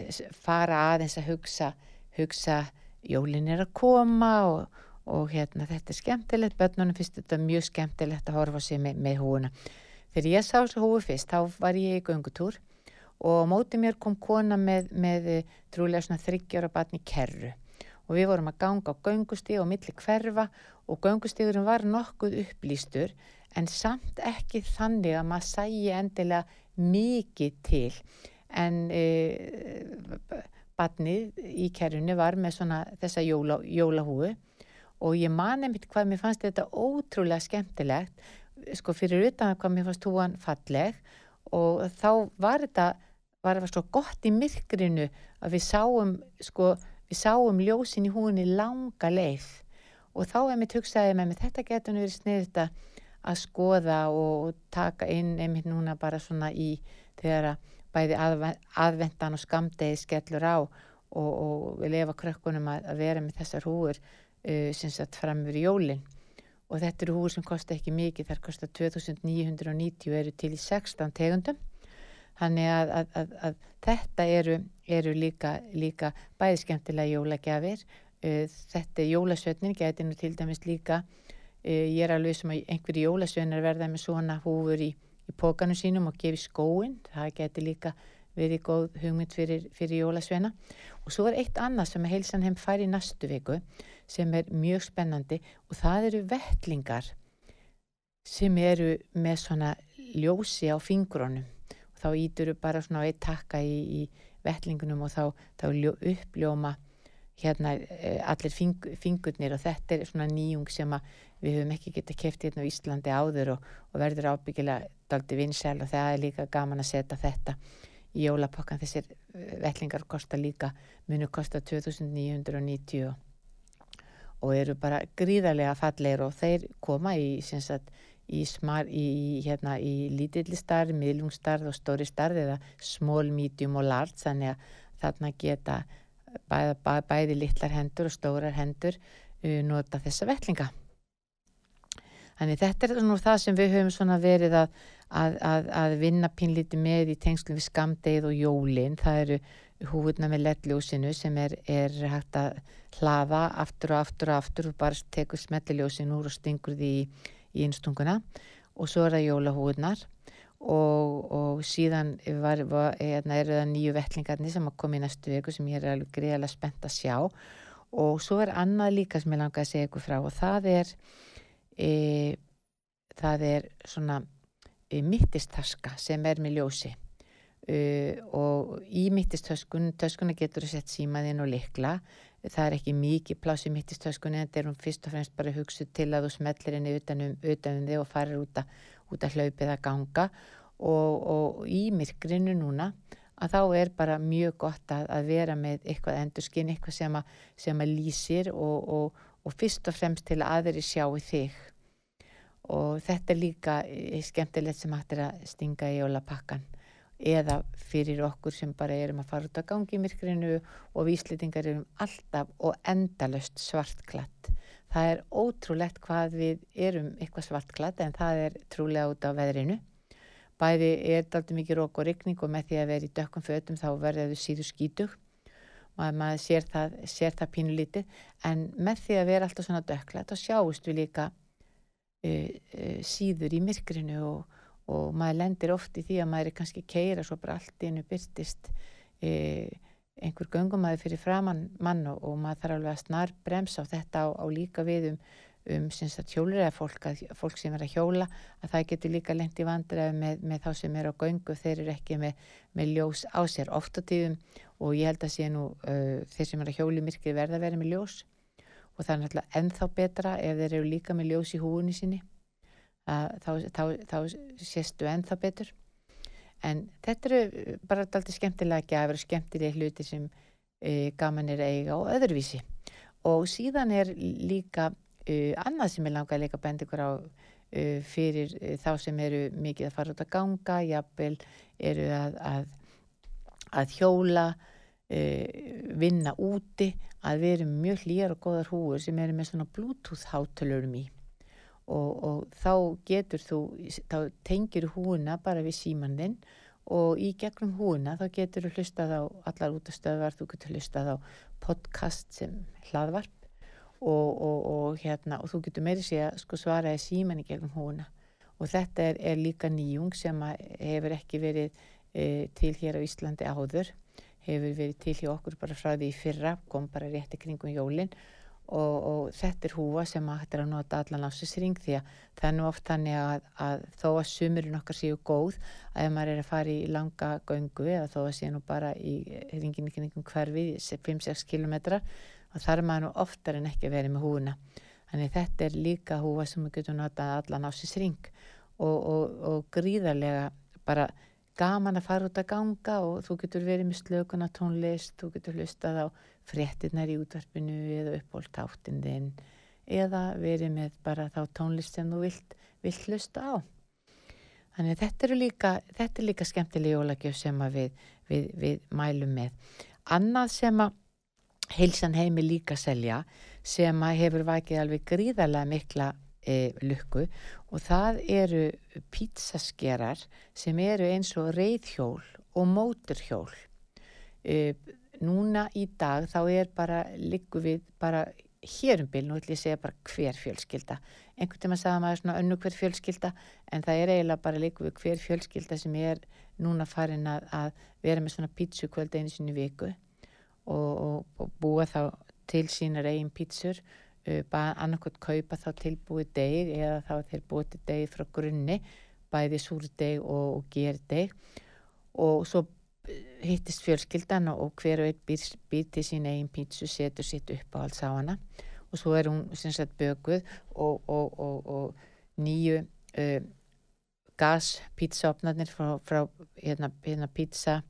fara aðeins að hugsa, hugsa jólin er að koma og, og hérna þetta er skemmtilegt, börnunum finnst þetta mjög skemmtilegt að horfa sér með, með húuna. Þegar ég sá þessu húu fyrst þá var ég í göngutúr og á móti mér kom kona með, með eh, trúlega svona þryggjára batni kerru og við vorum að ganga á göngustíg og milli hverfa og göngustígurinn var nokkuð upplýstur en samt ekki þannig að maður sæi endilega mikið til. En e, batnið í kerrunni var með svona þessa jóla, jólahúu og ég man einmitt hvað mér fannst þetta ótrúlega skemmtilegt sko fyrir utan hvað mér fannst húan falleg. Og þá var þetta var þetta svo gott í myrkrinu að við sáum sko við sáum ljósin í húinni langa leið. Og þá einmitt hugsaði með mig þetta getur verið sniðt að skoða og taka inn einmitt núna bara svona í þegar að bæði aðvendan og skamdegi skellur á og, og lefa krökkunum að, að vera með þessar húur uh, sem satt fram yfir jólinn og þetta eru húur sem kosta ekki mikið, þar kosta 2990 og eru til í 16 tegundum þannig að, að, að þetta eru, eru líka, líka bæði skemmtilega jólagjafir. Uh, þetta er jólasveitnin, getur nú til dæmis líka uh, ég er alveg sem að einhverju jólasveinar verða með svona húfur í í pókanu sínum og gefi skóin það geti líka verið góð hugmynd fyrir, fyrir jólasveina. Og svo er eitt annað sem að heilsan heim fær í næstu viku sem er mjög spennandi og það eru vettlingar sem eru með svona ljósi á fingrónum þá ítur bara svona eitt takka í, í vettlingunum og þá, þá uppljóma hérna eh, allir fing, fingurnir og þetta er svona nýjung sem við höfum ekki geta kæft hérna á Íslandi áður og, og verður ábyggilega daldi vinsel og það er líka gaman að setja þetta í jólapokkan. Þessir eh, vellingar kosta líka munu kosta 2990 og eru bara gríðarlega falleir og þeir koma í, sagt, í, smar, í, hérna, í lítillistarð, miðlungstarð og stóri starð eða small, medium og large þannig að þarna geta bæði, bæði, bæði litlar hendur og stórar hendur uh, nota þessa vellinga. Þannig þetta er nú það sem við höfum verið að, að, að, að vinna pínlíti með í tengslum við skamdegið og jólinn. Það eru húfurna með lettljósinu sem er, er hægt að hlaða aftur og aftur og aftur og bara tekur smelliljósin úr og stingur því í, í einstunguna og svo er það jólahúfurnar og, og síðan var, var, hérna, eru það nýju vettlingarnir sem að koma í næstu viku sem ég er alveg greiðalega spennt að sjá. Og svo er annað líka sem ég langar að segja ykkur frá og það er e, það er svona e, mittistaska sem er með ljósi. E, og í mittistöskun töskuna getur þú sett símaðinn og likla það er ekki mikið pláss í mittistöskunni en þetta er hún fyrst og fremst bara hugsuð til að þú smellir henni utanum, utanum þig og farir út að út að hlaupið að ganga. Og, og í myrkrinu núna að þá er bara mjög gott að, að vera með eitthvað endurskinn, eitthvað sem að, sem að lýsir og, og, og fyrst og fremst til að aðri sjáu þig. Og þetta er líka eh, skemmtilegt sem hættir að stinga í jólapakkan eða fyrir okkur sem bara erum að fara út að gangi í myrkrinu og víslitingar erum alltaf og endalust svartklatt Það er ótrúlegt hvað við erum eitthvað svartklatt en það er trúlega út á veðrinu. Bæði er aldrei mikið rók og rykning og með því að vera í dökkum fötum þá verður þau síðu skítug. Maður, maður sér það, það pínu lítið en með því að vera alltaf svona dökklætt þá sjáust við líka uh, uh, síður í myrkrinu og, og maður lendir oft í því að maður er kannski keira svo bara allt innu byrtist uh, einhver göngumæði fyrir framann mann og, og maður þarf alveg að snar bremsa á þetta á, á líka við um, um hjólur eða fólk, fólk sem er að hjóla að það getur líka lengt í vandræði með, með þá sem er á göngu þeir eru ekki með, með ljós á sér oft á tíðum. Og ég held að sé nú uh, þeir sem er að hjóli myrkri verða að vera með ljós. Og það er náttúrulega ennþá betra ef þeir eru líka með ljós í húunni sinni. að, þá, þá, þá, séstu ennþá betur. En þetta eru eh, bara alltaf skemmtilega gafur og skemmtilega hluti sem uh, gaman er eiga og öðruvísi. Og síðan er líka uh, annað sem ég langar að leika bend ykkur á uh, fyrir þá sem eru mikið að fara út að ganga jafnvel eru að, að, að hjóla vinna úti að við erum mjög hlýjar og góðar húur sem eru með svona bluetooth hátölurum í og, og þá getur þú, þá tengir húuna bara við símaninn og í gegnum húuna þá getur þú hlustað á allar útastöðvar, þú getur hlustað á podcast sem hlaðvarp og, og, og hérna og þú getur meiri sé að sko svara í síman í gegnum húuna og þetta er, er líka nýjung sem hefur ekki verið e, til hér á Íslandi áður hefur verið til hjá okkur bara frá því í fyrra kom bara rétti kringum jólin og, og þetta er húa sem að hættir að nota allan ásisring því að það er nú oft þannig að, að þó að sumurinn okkar séu góð að ef maður er að fara í langa göngu eða þó að séu nú bara í ringin í kringum hverfi 5-6 km og þar er maður nú oftar en ekki verið með húuna þannig þetta er líka húa sem við getum notað allan ásisring og, og, og gríðarlega bara gaman að fara út að ganga og þú getur verið með slökuna tónlist, þú getur hlustað á fréttinnar í útvarpinu eða uppbólt áttinn þinn eða verið með bara þá tónlist sem þú vilt, vilt hlusta á. Þannig þetta er líka, þetta er líka skemmtileg jólagjöf sem við, við, við mælum með. Annað sem að heilsan heimi líka selja sem að hefur vakið alveg gríðarlega mikla e, lukku og það eru pítsaskerar sem eru eins og reyðhjól og móturhjól. E, núna í dag þá er bara likku við bara hérum bil, nú ætlum ég að segja bara hver fjölskylda. Einhvern tíma sagða maður svona önnu hver fjölskylda en það er eiginlega bara likku við hver fjölskylda sem er núna farin að, að vera með svona pítsukvöld einu sinni viku og, og, og búa þá til sínar eigin pítsur annarkot kaupa þá tilbúið deg eða þá þeir búið deg frá grunni bæði súrdeg og, og gerdeg og svo hittist fjölskyldan og hver og einn býr, býr til sín eigin pítsu setur sitt upp á alls á hana. Og svo er hún sem sagt böguð og, og, og nýju uh, gaspítsaopnarnir frá, frá hérna, hérna pítsa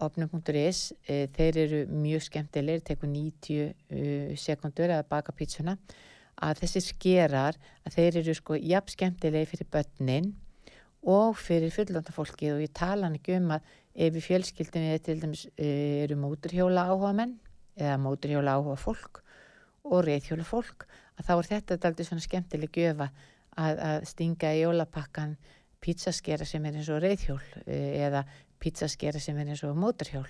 opnum.is e, þeir eru mjög skemmtilegir, tekur 90 uh, sekundur að baka pítsuna. Að þessi skerar að þeir eru sko jafn skemmtilegir fyrir börnin og fyrir fullanda fólki og ég tala ekki um að ef í fjölskyldinni til dæmis uh, eru móturhjóla áhuga menn eða móturhjóla áhuga fólk og reyðhjóla fólk að þá er þetta aldrei svona skemmtileg gjöfa að, að stinga í jólapakkan pítsaskera sem er eins og reyðhjól uh, eða pizzaskera sem er eins og móturhjól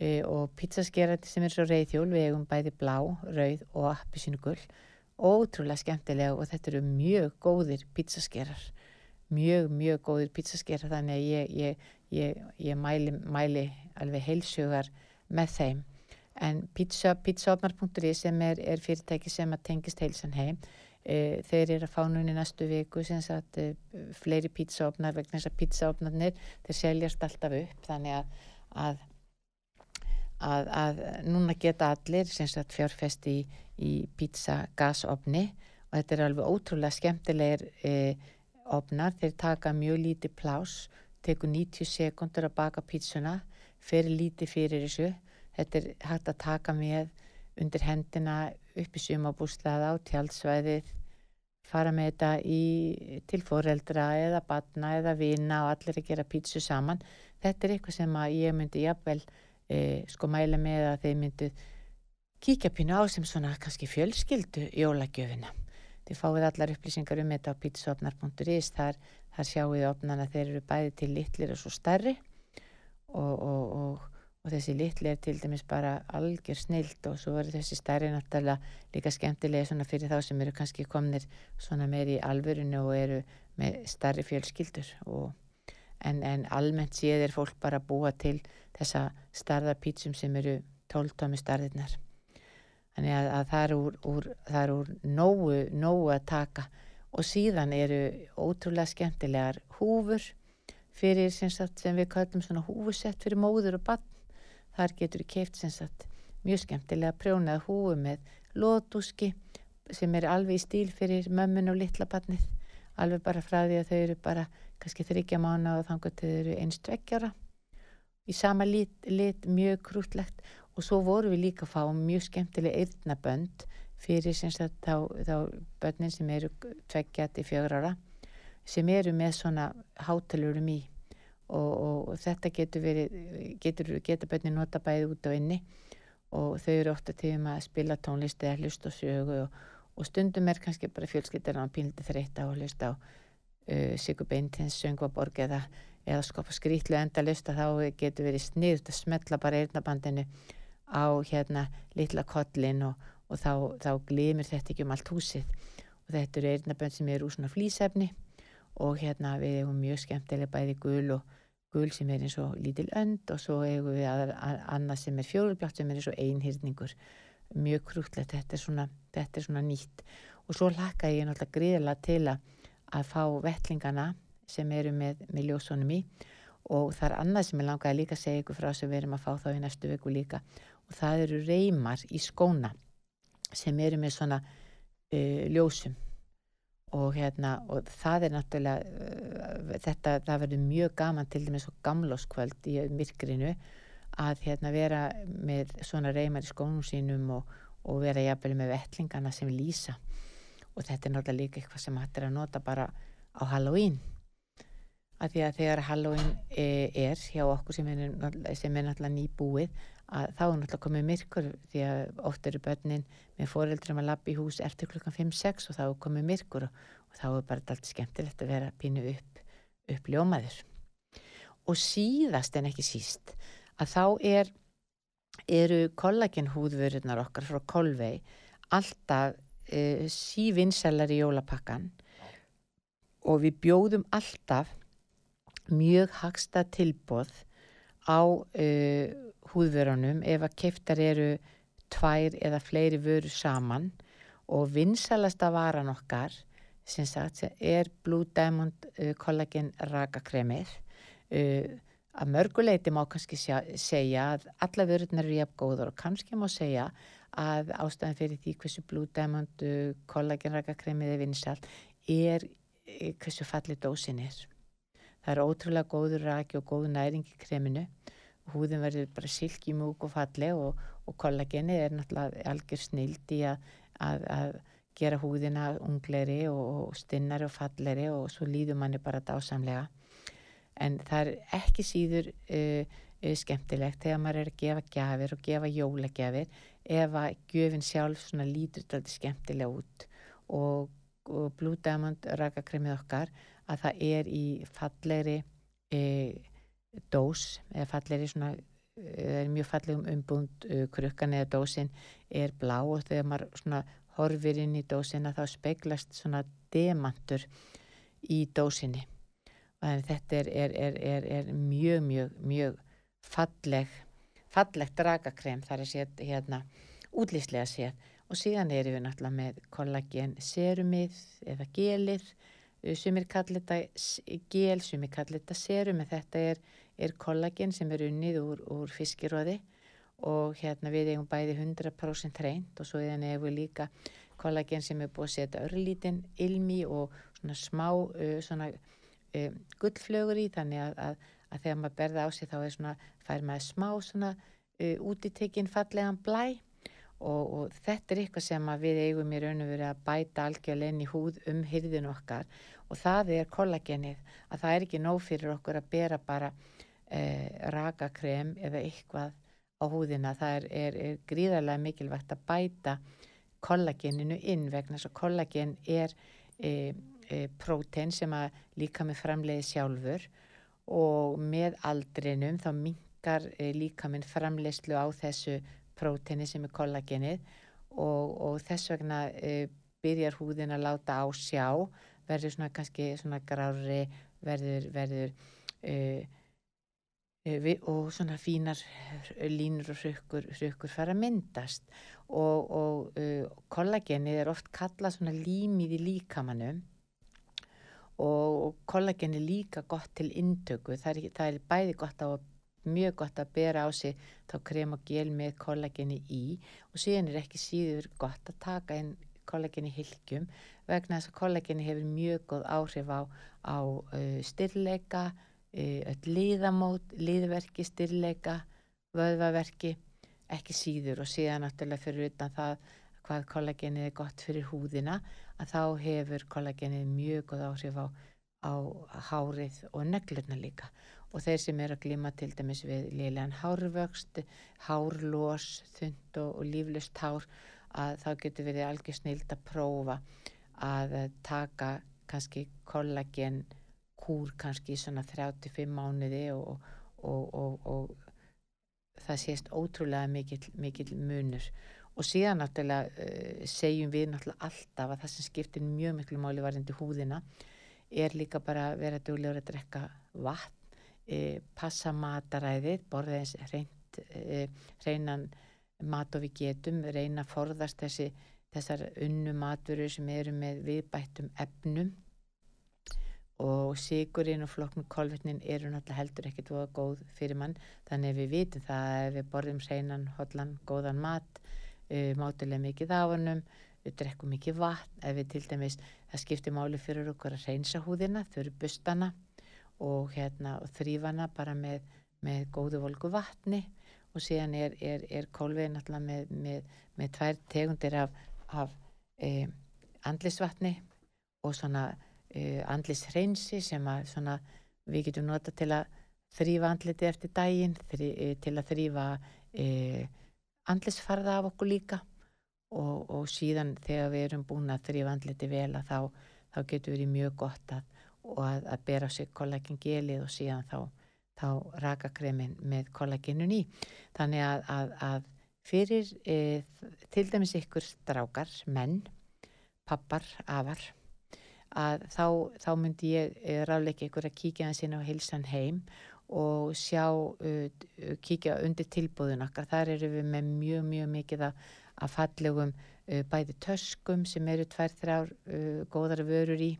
e, og pizzaskera sem er eins og reyðhjól við hefum bæði blá, rauð og appisínugull ótrúlega skemmtilega og þetta eru mjög góðir pizzaskerar mjög, mjög góðir pizzaskerar þannig að ég, ég, ég, ég mæli, mæli alveg heilsugar með þeim. En pizzaopnar.is sem er, er fyrirtæki sem að tengist heilsan heim. E, þeir eru að fá núni næstu viku sem sagt e, fleiri pizzaofnar vegna þess að pizzaofnarnir þeir seljast alltaf upp. Þannig að, að, að, að núna geta allir sem sagt fjárfest í, í pizzagasofni og þetta er alveg ótrúlega skemmtilegir e, ofnar, þeir taka mjög lítið plás, teku 90 sekundur að baka pizzuna, fer lítið fyrir þessu, þetta er hægt að taka með undir hendina upp í sumabúslaða á tjálsvæðið fara með þetta í, til foreldra eða batna eða vina og allir að gera pítsu saman. Þetta er eitthvað sem ég myndi jafnvel e, sko mæla með að þeir myndu kíkja pínu á sem svona kannski fjölskyldu jólagjöfina þið fáið allar upplýsingar um þetta á pítsuopnar.is þar, þar sjáu þið opnan að þeir eru bæði til litlir og svo starri og, og, og og þessi litli er til dæmis bara algjör snilt og svo er þessi stærri náttúrulega líka skemmtilega fyrir þá sem eru kannski komnir meir í alvörinu og eru með starri fjölskyldur. En, en almennt séð er fólk bara búa til þessa starðapítsum sem eru tóltómi starðirnar þannig að, að það er úr, úr, það er úr nógu, nógu að taka og síðan eru ótrúlega skemmtilegar húfur fyrir sem, sagt, sem við kallum svona húfusett fyrir móður og bann Þar getur þú keift sem sagt mjög skemmtilega prjónað húu með lótúski sem er alveg í stíl fyrir mömmun og litla barnið. Alveg bara frá því að þau eru bara kannski þryggja mánu og þannig að þau eru einst tveggjara. Í sama lit, lit mjög krútlegt og svo voru við líka að fá mjög skemmtilega eirnabönd fyrir sagt þá, þá börnin sem eru tveggjati fjögur ára sem eru með svona hátalurum í. Og, og þetta getur verið getur, getur bönni nota bæði út á inni. Og þau eru ofta til að spila tónlist eða hlust og sögu og, og stundum er kannski bara fjölskyttar á píldi þreytta og hlust á uh, Sigur Beintins söngvaborg eða, eða skopa skrítlu enda hlust að þá getur verið sniðt að smetla bara eirnabandinu á hérna litla kollin og, og þá, þá glimir þetta ekki um allt húsið. Og þetta eru eirnabönd sem eru úr svona flýsefni og hérna við hefum mjög skemmtilega bæði gul og gul sem er eins og lítil önd og svo eigum við að, að, annað sem er fjólubjátt sem er eins og einhyrningur. Mjög krútlegt, þetta er svona, þetta er svona nýtt. Og svo hlakka ég náttúrulega gríðilega til að, að fá vettlingana sem eru með, með ljósónum í. Og það er annað sem ég langaði líka að segja ykkur frá sem við erum að fá þá í næstu viku líka og það eru reymar í skóna sem eru með svona uh, ljósum. Og hérna og það er náttúrulega uh, þetta, það verður mjög gaman til dæmis og gamlóskvöld í myrkrinu að hérna vera með svona reymar í skónum sínum og, og vera jafnvel með vettlingana sem lýsa. Og þetta er náttúrulega líka eitthvað sem hættir að nota bara á Halloween að því að þegar Halloween e, er hjá okkur sem er, sem er náttúrulega nýbúið að þá er náttúrulega komið myrkur því að oft eru börnin með foreldrum að lappa í hús eftir klukkan 5-6 og þá er komið myrkur og, og þá er bara allt skemmtilegt að vera pínu upp, upp ljómaður og síðast en ekki síst að þá er, eru kollagenhúðvörurnar okkar frá Kolvei alltaf uh, sívinnsellar í jólapakkan og við bjóðum alltaf mjög hagsta tilbóð á uh, húðvörunum ef að keiftar eru tvær eða fleiri vöru saman. Og vinsalasta varan okkar sem sagt er Blue Diamond uh, Collagen rakakremið. Uh, að mörguleiti má kannski segja að alla vörunar eru jafn góður og kannski má segja að ástæðan fyrir því hversu Blue Diamond Collagen rakakremið er vinsalt er hversu fallið dósin er Það er ótrúlega góður raki og góð næring í kreminu. Húðin verður bara silki múk og falli og, og kollageni er náttúrulega algjör snild í að, að, að gera húðina ungleri og stinnari og falleri og svo líður manni bara dásamlega. En það er ekki síður uh, skemmtilegt þegar maður er að gefa gafir og gefa jólagjafir ef að gjöfin sjálf lítur þetta skemmtilega út og, og Blue Diamond rakakremið okkar að það er í fallegri e, dós eða fallegri svona það er mjög fallegum umbúnd uh, krukkan eða dósin er blá og þegar maður svona horfir inn í dósina þá speiklast svona demantur í dósinni. Og þetta er, er, er, er mjög mjög mjög falleg fallegt dragakrem þar er sér hérna útlýslega sér og síðan erum við náttúrulega með kollagen serumið eða gelið sumir kallir þetta gel, sumir kallir þetta serum en þetta er, er kollagen sem er unnið úr, úr fiskiróði og hérna við eigum bæði 100% reynd og svo er við líka kollagen sem er búið að setja örlítinn ilmi og svona smá uh, svona uh, gullflögur í þannig að, að, að þegar maður berða á sig þá er svona, fær maður smá svona uh, útitekinn fallegan blæ og, og þetta er eitthvað sem við eigum í raun og verið að bæta algjörlega inn í húð um hyrðin okkar. Og það er kollagenið að það er ekki nóg fyrir okkur að bera bara eh, rakakrem eða eitthvað á húðina. Það er, er, er gríðarlega mikilvægt að bæta kollageninu inn vegna þess að kollagen er e, e, prótein sem að líka með framleiði sjálfur. Og með aldrinum þá mingar e, líka með framleiðslu á þessu próteini sem er kollagenið og, og þess vegna e, byrjar húðin að láta á sjá verður svona kannski svona grári verður, verður uh, uh, og svona fínar línur og hrökkur, hrökkur fara að myndast. Og, og uh, kollagenið er oft kallað svona límið í líkamannum og kollagenið er líka gott til intöku, það er, það er bæði gott á mjög gott að bera á sig þá krem og gel með kollageni í og síðan er ekki síður gott að taka inn kollageni hilkjum vegna þess að kollageni hefur mjög góð áhrif á, á styrleika, uh, liðamót, liðverki, styrleika, vöðvaverki, ekki síður. Og síðan náttúrulega fyrir utan það hvað kollagenið er gott fyrir húðina að þá hefur kollagenið mjög góð áhrif á, á hárið og neglurna líka og þeir sem er að glima til dæmis við liðlegan hárvöxt, hárlós, þund og, og líflust hár að þá getur verið algjör snild að prófa að taka kannski kollagen kúr kannski í svona 35 mánuði og, og, og, það sést ótrúlega mikil, mikil munur. Og síðan náttúrulega uh, segjum við náttúrulega alltaf að það sem skiptir mjög miklu máli varðindi húðina er líka bara að vera duglegur að drekka vatn e, passa mataræðið, borða eins reynd, e, reynan mat og við getum, reyna að forðast þessi, þessar unnu matvöru sem eru með viðbættum efnum. Og sigurinn og flokknum kolvetnin eru náttúrulega heldur ekkert voða góð fyrir mann. Þannig að við vitum það að við borðum hreinan, hodlan, góðan mat uh, mátulega mikið honum við drekkum mikið vatn ef við til dæmis, það skiptir máli fyrir okkur að reynsa húðina, þau eru bustana og, hérna, þrýfana bara með, með góðu volgu vatni. Og síðan er, er, er kólvið náttúrulega með, með, með tvær tegundir af, af eh, andlisvatni og svona uh, andlishreinsi sem að svona, við getum nota til að þrýfa andliti eftir daginn þrý, uh, til að þrýfa uh, andlisfarða af okkur líka. Og, og síðan þegar við erum búin að þrýfa andliti vel að þá, þá getur verið mjög gott að, að, að bera á sig kollagin gelið og síðan þá, þá rakakremin með kollaginun í þannig að, að fyrir til dæmis ykkur strákar, menn pappar, afar að þá, þá myndi ég eh, ráleika ykkur að kíkja hans inn á hilsan heim og sjá, uh, kíkja undir tilbúðun okkar. Þar eru við með mjög, mjög mikið að fallegum uh, bæði töskum sem eru tvær, þrjár uh, góðar vörur í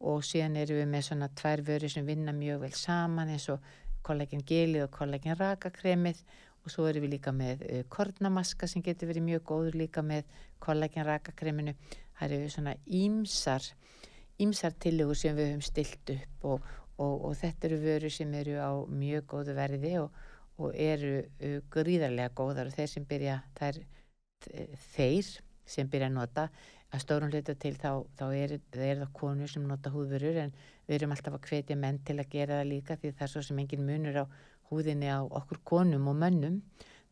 og síðan eru við með svona tvær vörur sem vinna mjög vel saman eins og kollagin gelið og kollagin rakakremið og svo eru við líka með kornamaska sem getur verið mjög góður líka með kollagin rakakreminu. Það eru svona ímsar ímsar tillegur sem við höfum stilt upp og, og, og þetta eru vöru sem eru á mjög góðu verði og, og eru gríðarlega góðar og þeir sem byrja þær, þeir sem byrja að nota að stórum hluta til þá, þá er, er það konur sem nota húðvörur en við erum alltaf að hvetja menn til að gera það líka því það er svo sem engin munur á húðinni á okkur konum og mönnum.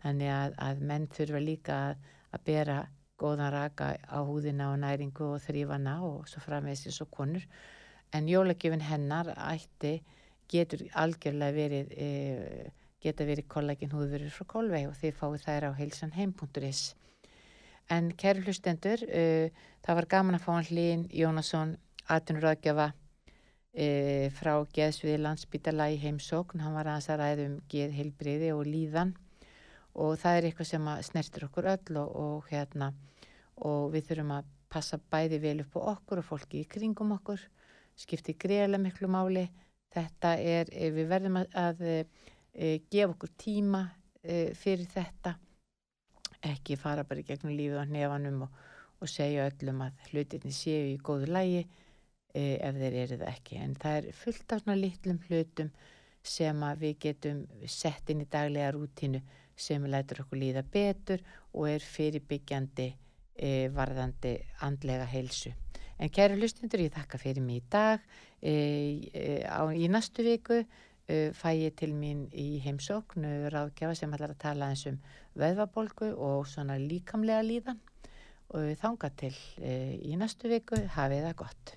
Þannig að, að menn þurfa líka að, að bera góðan raka á húðina og næringu og þrýfana og svo framvegs eins og konur. En jólagjöfin hennar ætti getur algjörlega verið e, geta verið kollagin húðverður frá Kolvei og þið fáið þær á heilsanheim.is en kæru hlustendur e, það var gaman að fá hann hlýn Jónasson, 18 ráðgjafa e, frá Geðsviði landsbytala í heimsókn. Hann var aðeins að ræða um geð heilbriði og líðan. Og það er eitthvað sem snertir okkur öll og, og, hérna, og við þurfum að passa bæði vel upp á okkur og fólki í kringum okkur, skipti greiðlega miklu máli. Þetta er, eh, við verðum að, að e, gefa okkur tíma e, fyrir þetta, ekki fara bara í gegnum lífið á nefanum og, og segja öllum að hlutinni séu í góðu lægi e, ef þeir eru það ekki. En það er fullt af svona litlum hlutum sem við getum sett inn í daglega rútínu sem lætur okkur líða betur og er fyrirbyggjandi e, varðandi andlega heilsu. En kæru lustundur, ég þakka fyrir mig í dag. E, e, á, í næstu viku fæ ég til mín í heimsóknu ráðgjafa sem ætlar að tala eins um veðvabolgu og svona líkamlega líðan og þanga til í næstu viku hafið það gott.